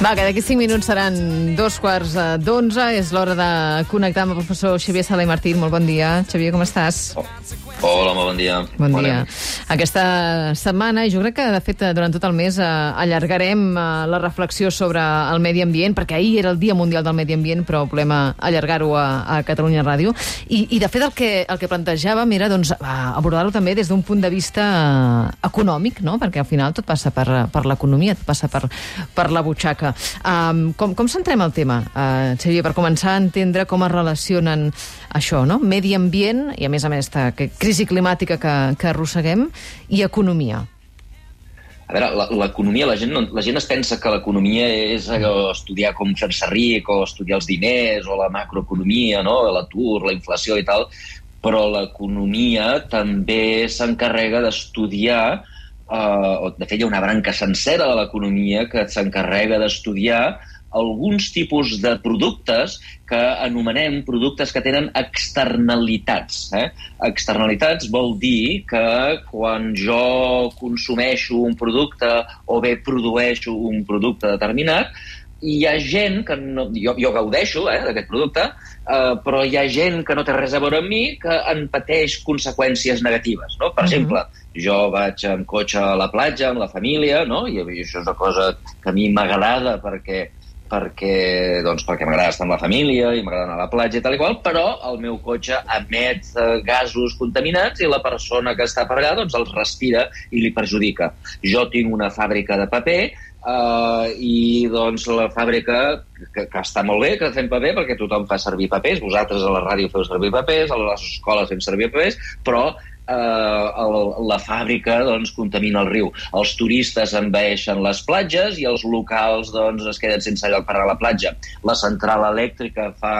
Va, que d'aquí 5 minuts seran dos quarts d'onze. És l'hora de connectar amb el professor Xavier Sala i Martín. Molt bon dia. Xavier, com estàs? Oh. Hola, molt bon dia. Bon dia. Aquesta setmana, i jo crec que, de fet, durant tot el mes eh, allargarem eh, la reflexió sobre el medi ambient, perquè ahir era el Dia Mundial del Medi Ambient, però volem allargar-ho a, a Catalunya Ràdio. I, I, de fet, el que, el que plantejàvem era doncs, abordar-ho també des d'un punt de vista eh, econòmic, no? perquè al final tot passa per, per l'economia, tot passa per, per la butxaca. Um, com, com centrem el tema, uh, Xavier, per començar a entendre com es relacionen això, no? Medi ambient, i a més a més, que crisi climàtica que, que arrosseguem, i economia. A veure, l'economia, la, gent, no, la gent es pensa que l'economia és allò, estudiar com fer-se ric, o estudiar els diners, o la macroeconomia, no? l'atur, la inflació i tal, però l'economia també s'encarrega d'estudiar, eh, o de fet hi ha una branca sencera de l'economia que s'encarrega d'estudiar alguns tipus de productes que anomenem productes que tenen externalitats. Eh? Externalitats vol dir que quan jo consumeixo un producte o bé produeixo un producte determinat, hi ha gent que no, jo, jo gaudeixo eh, d'aquest producte, eh, però hi ha gent que no té res a veure amb mi que en pateix conseqüències negatives. No? Per uh -huh. exemple, jo vaig en cotxe a la platja amb la família, no? i això és una cosa que a mi m'agrada perquè perquè, doncs, perquè m'agrada estar amb la família i m'agrada anar a la platja i tal i qual, però el meu cotxe emet eh, gasos contaminats i la persona que està per allà doncs, els respira i li perjudica. Jo tinc una fàbrica de paper Uh, i doncs la fàbrica que, que està molt bé que fem paper perquè tothom fa servir papers vosaltres a la ràdio feu servir papers a les escoles fem servir papers però eh, el, la fàbrica doncs, contamina el riu. Els turistes envaeixen les platges i els locals doncs, es queden sense lloc per a la platja. La central elèctrica fa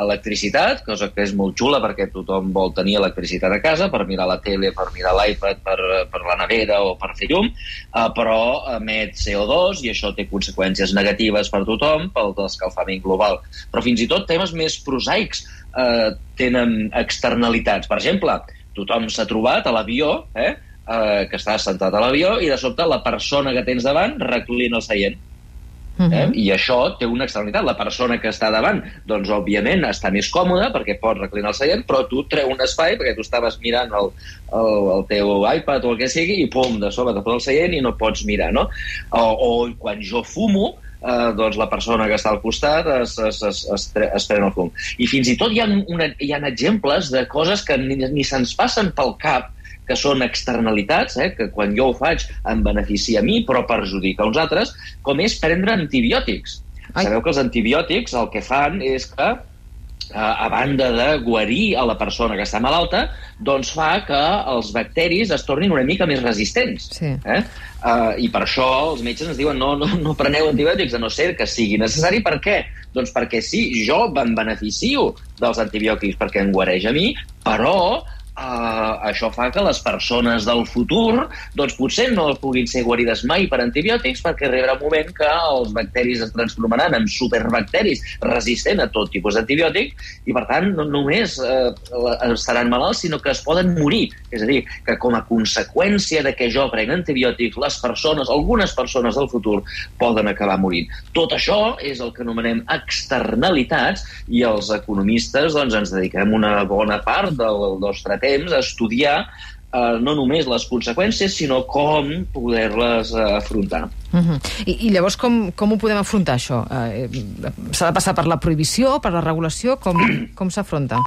electricitat, cosa que és molt xula perquè tothom vol tenir electricitat a casa per mirar la tele, per mirar l'iPad, per, per la nevera o per fer llum, eh, però emet CO2 i això té conseqüències negatives per tothom pel descalfament global. Però fins i tot temes més prosaics eh, tenen externalitats. Per exemple, tothom s'ha trobat a l'avió, eh, eh, que està sentat a l'avió, i de sobte la persona que tens davant reclina el seient. Uh -huh. eh? Mhm. I això té una externalitat. La persona que està davant, doncs, òbviament, està més còmoda perquè pot reclinar el seient, però tu treu un espai perquè tu estaves mirant el, el, el teu iPad o el que sigui i, pum, de sobre te posa el seient i no pots mirar, no? O, o quan jo fumo, eh, doncs la persona que està al costat es, es, es, es, es pren el fum. I fins i tot hi ha, una, hi ha exemples de coses que ni, ni se'ns passen pel cap que són externalitats, eh, que quan jo ho faig em beneficia a mi, però perjudica uns altres, com és prendre antibiòtics. Ai. Sabeu que els antibiòtics el que fan és que a banda de guarir a la persona que està malalta, doncs fa que els bacteris es tornin una mica més resistents. Sí. Eh? Uh, I per això els metges ens diuen no, no, no preneu antibiòtics, a no ser que sigui necessari. Per què? Doncs perquè sí, jo em beneficio dels antibiòtics perquè em guareix a mi, però Uh, això fa que les persones del futur doncs potser no puguin ser guarides mai per antibiòtics perquè arribarà un moment que els bacteris es transformaran en superbacteris resistents a tot tipus d'antibiòtics i per tant no només uh, estaran malalts sinó que es poden morir. És a dir, que com a conseqüència de que jo prenc antibiòtics les persones, algunes persones del futur poden acabar morint. Tot això és el que anomenem externalitats i els economistes doncs, ens dediquem una bona part del nostre temps a estudiar eh, no només les conseqüències, sinó com poder-les eh, afrontar. Uh -huh. I, I llavors com, com ho podem afrontar, això? Eh, S'ha de passar per la prohibició, per la regulació? Com, com s'afronta?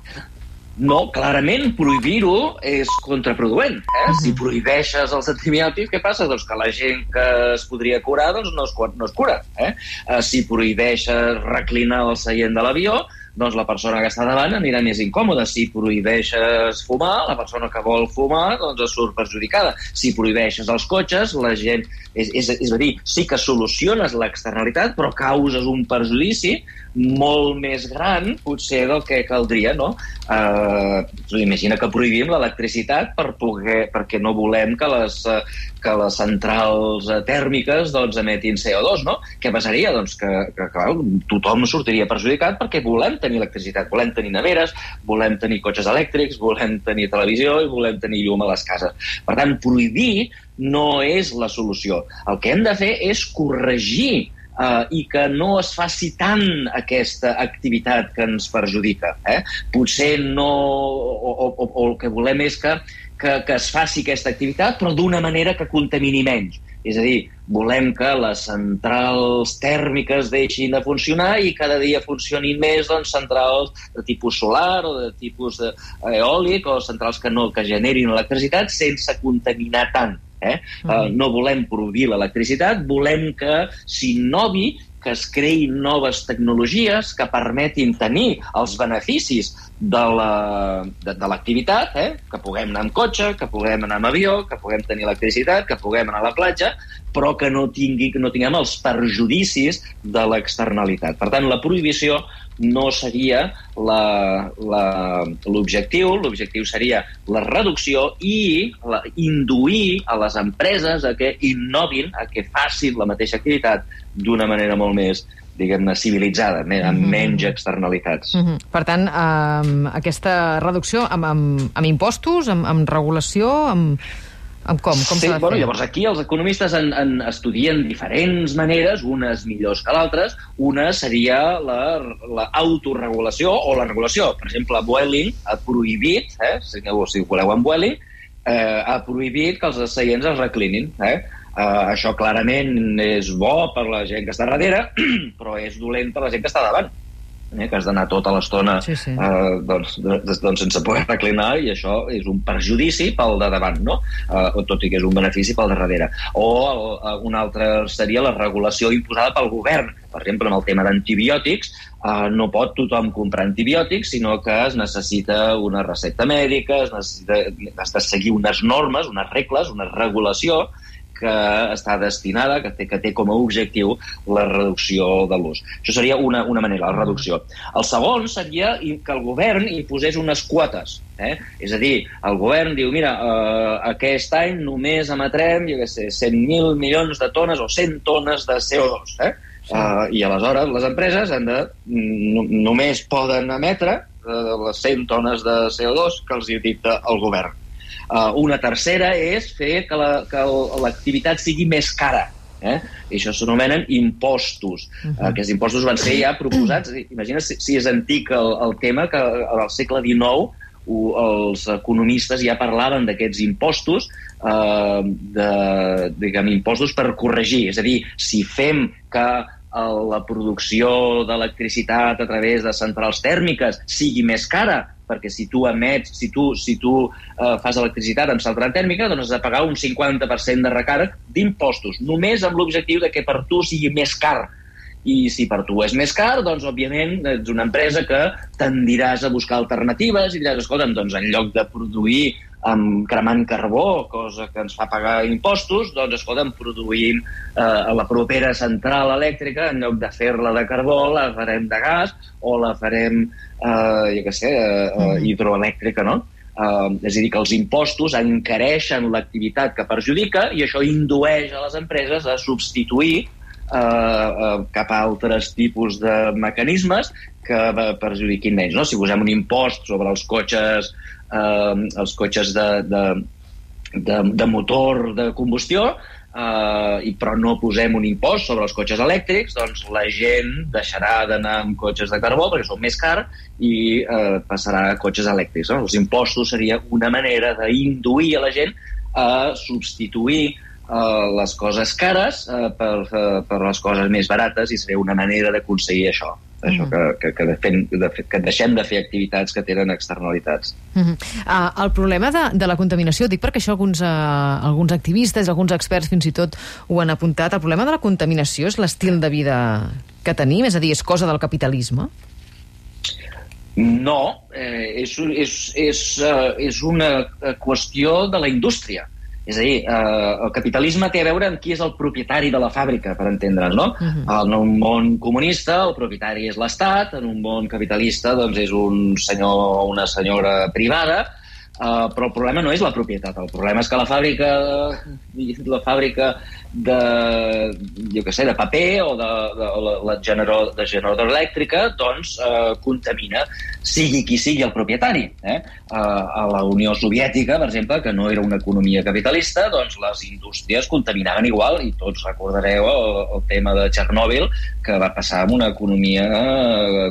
No, clarament prohibir-ho és contraproduent. Eh? Uh -huh. Si prohibeixes els antibiòtics, què passa? Doncs que la gent que es podria curar doncs no es, no es cura. Eh? Uh, si prohibeixes reclinar el seient de l'avió, doncs la persona que està davant anirà més incòmoda. Si prohibeixes fumar, la persona que vol fumar doncs es surt perjudicada. Si prohibeixes els cotxes, la gent... És, és, és a dir, sí que soluciones l'externalitat, però causes un perjudici molt més gran, potser, del que caldria, no? Eh, imagina que prohibim l'electricitat per poder, perquè no volem que les, que les centrals tèrmiques doncs, emetin CO2, no? Què passaria? Doncs que, que clar, tothom sortiria perjudicat perquè volem tenir electricitat, volem tenir neveres, volem tenir cotxes elèctrics, volem tenir televisió i volem tenir llum a les cases. Per tant, prohibir no és la solució. El que hem de fer és corregir Uh, i que no es faci tant aquesta activitat que ens perjudica. Eh? Potser no... O, o, o, o el que volem és que, que, que es faci aquesta activitat, però d'una manera que contamini menys. És a dir, volem que les centrals tèrmiques deixin de funcionar i cada dia funcionin més doncs, centrals de tipus solar o de tipus eòlic o centrals que, no, que generin electricitat sense contaminar tant. Eh? Mm. Uh, no volem prohibir l'electricitat, volem que s'innovi que es creïn noves tecnologies que permetin tenir els beneficis de l'activitat, la, eh? que puguem anar amb cotxe, que puguem anar amb avió, que puguem tenir electricitat, que puguem anar a la platja, però que no, tingui, que no tinguem els perjudicis de l'externalitat. Per tant, la prohibició no seria l'objectiu, l'objectiu seria la reducció i la, induir a les empreses a que innovin, a que facin la mateixa activitat d'una manera molt més diguem-ne, civilitzada, amb mm -hmm. menys externalitats. Mm -hmm. Per tant, eh, aquesta reducció amb, amb, amb impostos, amb, amb regulació, amb, com? Com sí, bueno, llavors aquí els economistes en, en estudien diferents maneres, unes millors que l'altres. Una seria l'autoregulació la, o la regulació. Per exemple, Vueling ha prohibit, eh, si, si voleu en Vueling, eh, ha prohibit que els asseients es reclinin. Eh? Uh, això clarament és bo per la gent que està darrere, però és dolent per la gent que està davant eh, que has d'anar tota l'estona sí, sí. eh, doncs, doncs sense poder reclinar i això és un perjudici pel de davant, no? Eh, tot i que és un benefici pel de darrere. O el, un altre seria la regulació imposada pel govern. Per exemple, en el tema d'antibiòtics, eh, no pot tothom comprar antibiòtics, sinó que es necessita una recepta mèdica, es necessita, has de seguir unes normes, unes regles, una regulació, que està destinada, que té, que té com a objectiu la reducció de l'ús. Això seria una, una manera, la reducció. El segon seria que el govern hi posés unes quotes. Eh? És a dir, el govern diu, mira, eh, aquest any només emetrem, jo què sé, 100.000 milions de tones o 100 tones de CO2. Eh? Sí. Uh, I aleshores les empreses han de, només poden emetre uh, les 100 tones de CO2 que els dicta el govern. Uh, una tercera és fer que l'activitat la, sigui més cara. Eh? I això s'anomenen impostos. Uh -huh. uh, aquests impostos van ser ja proposats. Imagina si, si és antic el, el tema, que al segle XIX els economistes ja parlaven d'aquests impostos, uh, de, diguem, impostos per corregir. És a dir, si fem que la producció d'electricitat a través de centrals tèrmiques sigui més cara, perquè si tu emets, si tu, si tu eh, fas electricitat amb central tèrmica, doncs has de pagar un 50% de recàrrec d'impostos, només amb l'objectiu de que per tu sigui més car. I si per tu és més car, doncs, òbviament, ets una empresa que tendiràs a buscar alternatives i diràs, escolta'm, doncs, en lloc de produir amb cremant carbó, cosa que ens fa pagar impostos, doncs, escolta'm, produïm eh, a la propera central elèctrica, en lloc de fer-la de carbó, la farem de gas o la farem, eh, jo què sé, eh, mm. hidroelèctrica, no? Uh, és a dir, que els impostos encareixen l'activitat que perjudica i això indueix a les empreses a substituir uh, uh, cap a altres tipus de mecanismes que perjudiquin menys. No? Si posem un impost sobre els cotxes eh, els cotxes de, de, de, de motor de combustió, eh, i però no posem un impost sobre els cotxes elèctrics, doncs la gent deixarà d'anar amb cotxes de carbó perquè són més cars i eh, passarà a cotxes elèctrics. No? Els impostos seria una manera d'induir a la gent a substituir eh, les coses cares eh, per, eh, per les coses més barates i seria una manera d'aconseguir això això, que, que, que, fem, de, que deixem de fer activitats que tenen externalitats. Mm -hmm. uh, el problema de, de la contaminació, dic perquè això alguns, uh, alguns activistes, alguns experts fins i tot ho han apuntat, el problema de la contaminació és l'estil de vida que tenim, és a dir, és cosa del capitalisme? No, eh, és, és, és, uh, és una qüestió de la indústria. És a dir, eh, el capitalisme té a veure amb qui és el propietari de la fàbrica, per entendre'ns, no? Uh -huh. En un món comunista, el propietari és l'Estat, en un món capitalista, doncs és un senyor o una senyora privada, Uh, però el problema no és la propietat, el problema és que la fàbrica, la fàbrica de, jo què sé, de paper o de, de, la, la generador, de generadora elèctrica, doncs uh, contamina, sigui qui sigui el propietari. Eh? Uh, a la Unió Soviètica, per exemple, que no era una economia capitalista, doncs les indústries contaminaven igual, i tots recordareu el, el tema de Txernòbil, que va passar amb una economia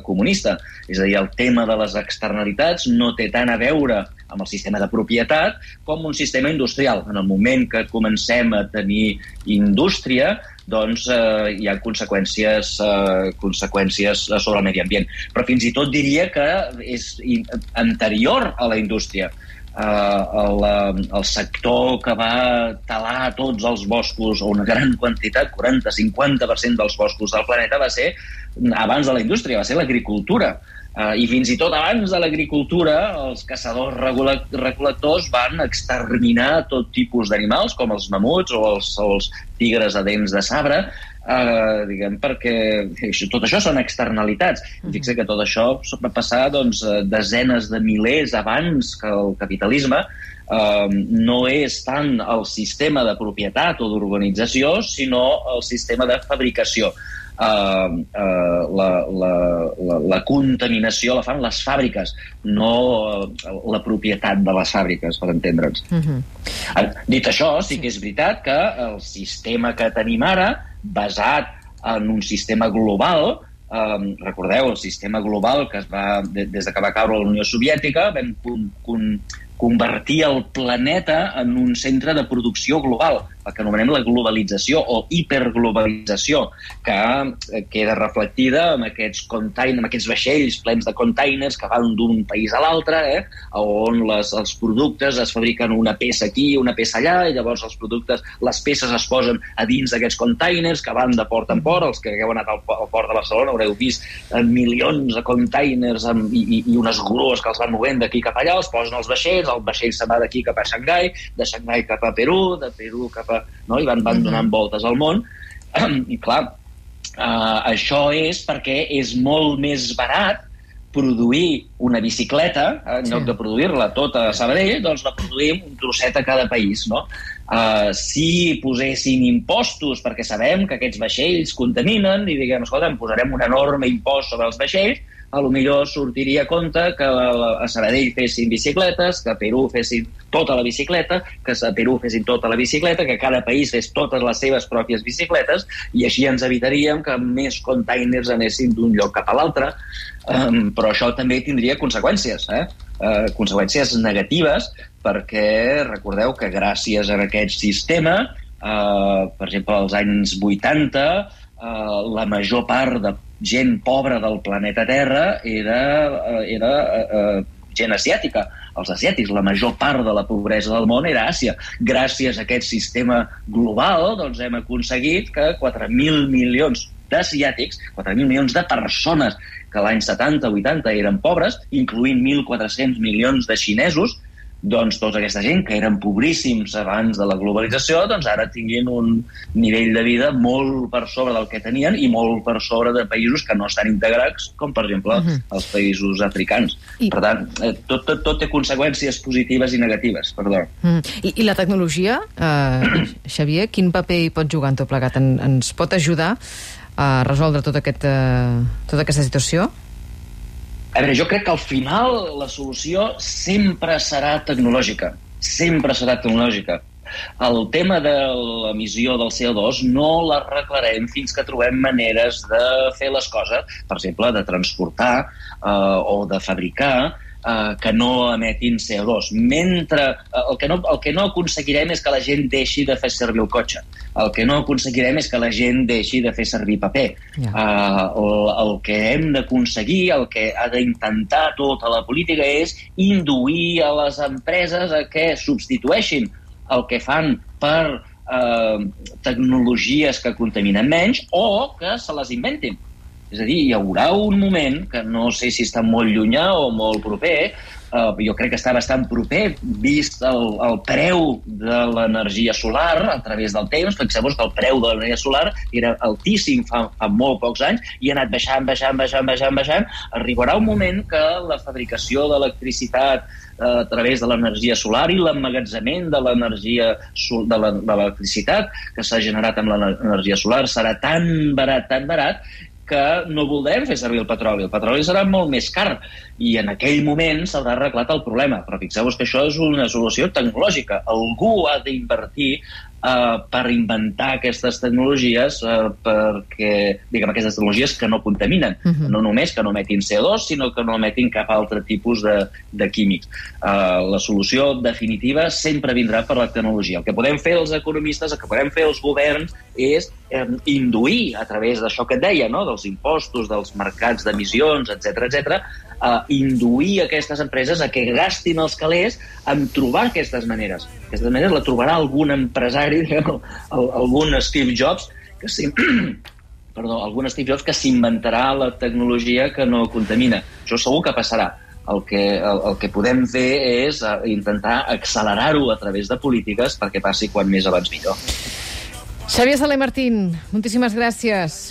comunista. És a dir, el tema de les externalitats no té tant a veure amb el sistema de propietat com un sistema industrial. En el moment que comencem a tenir indústria, doncs eh, hi ha conseqüències, eh, conseqüències sobre el medi ambient. Però fins i tot diria que és anterior a la indústria. Uh, el, el sector que va talar tots els boscos, o una gran quantitat, 40-50% dels boscos del planeta, va ser abans de la indústria, va ser l'agricultura. Uh, I fins i tot abans de l'agricultura, els caçadors recol·lectors van exterminar tot tipus d'animals, com els mamuts o els, o els tigres a dents de sabre, uh, diguem, perquè això, tot això són externalitats. Mm -hmm. Fixa que tot això va passar doncs, desenes de milers abans que el capitalisme, Uh, no és tant el sistema de propietat o d'urbanització, sinó el sistema de fabricació eh, eh, la, la, la, la contaminació la fan les fàbriques, no eh, la propietat de les fàbriques, per entendre'ns. Uh mhm. -huh. Dit això, sí que és veritat que el sistema que tenim ara, basat en un sistema global, Um, recordeu, el sistema global que es va, des de que va caure la Unió Soviètica, vam con, con, convertir el planeta en un centre de producció global el que anomenem la globalització o hiperglobalització, que eh, queda reflectida en aquests, contain en aquests vaixells plens de containers que van d'un país a l'altre, eh, on les, els productes es fabriquen una peça aquí, una peça allà, i llavors els productes, les peces es posen a dins d'aquests containers que van de port en port, els que hagueu anat al, al port de Barcelona haureu vist eh, milions de containers amb, i, i, i unes grues que els van movent d'aquí cap allà, els posen als vaixells, el vaixell se'n va d'aquí cap a Xangai, de Xangai cap a Perú, de Perú cap a no? i van, van mhm. donant voltes al món. I clar, uh, això és perquè és molt més barat produir una bicicleta, en sí. lloc de produir-la tota a Sabadell, doncs la produïm un trosset a cada país, no? Uh, si posessin impostos, perquè sabem que aquests vaixells contaminen, i diguem, escolta, posarem un enorme impost sobre els vaixells, a lo millor sortiria a compte que a Sabadell fessin bicicletes, que a Perú fessin tota la bicicleta, que a Perú fessin tota la bicicleta, que cada país fes totes les seves pròpies bicicletes, i així ens evitaríem que més containers anessin d'un lloc cap a l'altre, um, però això també tindria conseqüències, eh? Uh, conseqüències negatives, perquè recordeu que gràcies a aquest sistema, uh, per exemple, als anys 80, uh, la major part de gent pobra del planeta Terra era, eh, era eh, eh, gent asiàtica. Els asiàtics, la major part de la pobresa del món era Àsia. Gràcies a aquest sistema global doncs, hem aconseguit que 4.000 milions d'asiàtics, 4.000 milions de persones que l'any 70-80 eren pobres, incloent 1.400 milions de xinesos, doncs tota aquesta gent que eren pobríssims abans de la globalització, doncs ara tinguin un nivell de vida molt per sobre del que tenien i molt per sobre de països que no estan integrats, com per exemple uh mhm. -huh. els països africans. I... Per tant, eh, tot, tot, tot té conseqüències positives i negatives, perdó. Uh mm. -huh. I, I la tecnologia, eh, Xavier, quin paper hi pot jugar en tot plegat? En, ens pot ajudar a resoldre tot aquest, eh, tota aquesta situació? A veure, jo crec que al final la solució sempre serà tecnològica. Sempre serà tecnològica. El tema de l'emissió del CO2 no l'arreglarem fins que trobem maneres de fer les coses, per exemple, de transportar eh, o de fabricar eh, que no emetin CO2. Mentre eh, el, que no, el que no aconseguirem és que la gent deixi de fer servir el cotxe. El que no aconseguirem és que la gent deixi de fer servir paper. Yeah. Eh, el, el que hem d'aconseguir, el que ha d'intentar tota la política és induir a les empreses a que substitueixin el que fan per eh, tecnologies que contaminen menys o que se les inventin. És a dir, hi haurà un moment, que no sé si està molt llunyà o molt proper, uh, jo crec que està bastant proper, vist el, el preu de l'energia solar a través del temps. Fixeu-vos que el preu de l'energia solar era altíssim fa, fa molt pocs anys i ha anat baixant, baixant, baixant, baixant, baixant. Arribarà un moment que la fabricació d'electricitat eh, a través de l'energia solar i l'emmagatzament de l'energia de l'electricitat que s'ha generat amb l'energia solar serà tan barat, tan barat, que no voldrem fer servir el petroli. El petroli serà molt més car i en aquell moment s'haurà arreglat el problema. Però fixeu-vos que això és una solució tecnològica. Algú ha d'invertir uh, per inventar aquestes tecnologies uh, perquè, diguem, aquestes tecnologies que no contaminen. Uh mhm. -huh. No només que no emetin CO2, sinó que no emetin cap altre tipus de, de químics. Uh, la solució definitiva sempre vindrà per la tecnologia. El que podem fer els economistes, el que podem fer els governs és eh, induir a través d'això que et deia, no? Dels impostos, dels mercats d'emissions, etc etc, a induir aquestes empreses a que gastin els calés en trobar aquestes maneres. Aquestes maneres la trobarà algun empresari, algun Steve Jobs, que sí, perdó, algun Steve Jobs que s'inventarà la tecnologia que no contamina. Això segur que passarà. El que, el, el que podem fer és eh, intentar accelerar-ho a través de polítiques perquè passi quan més abans millor. Xavier Saler Martín, moltíssimes gràcies.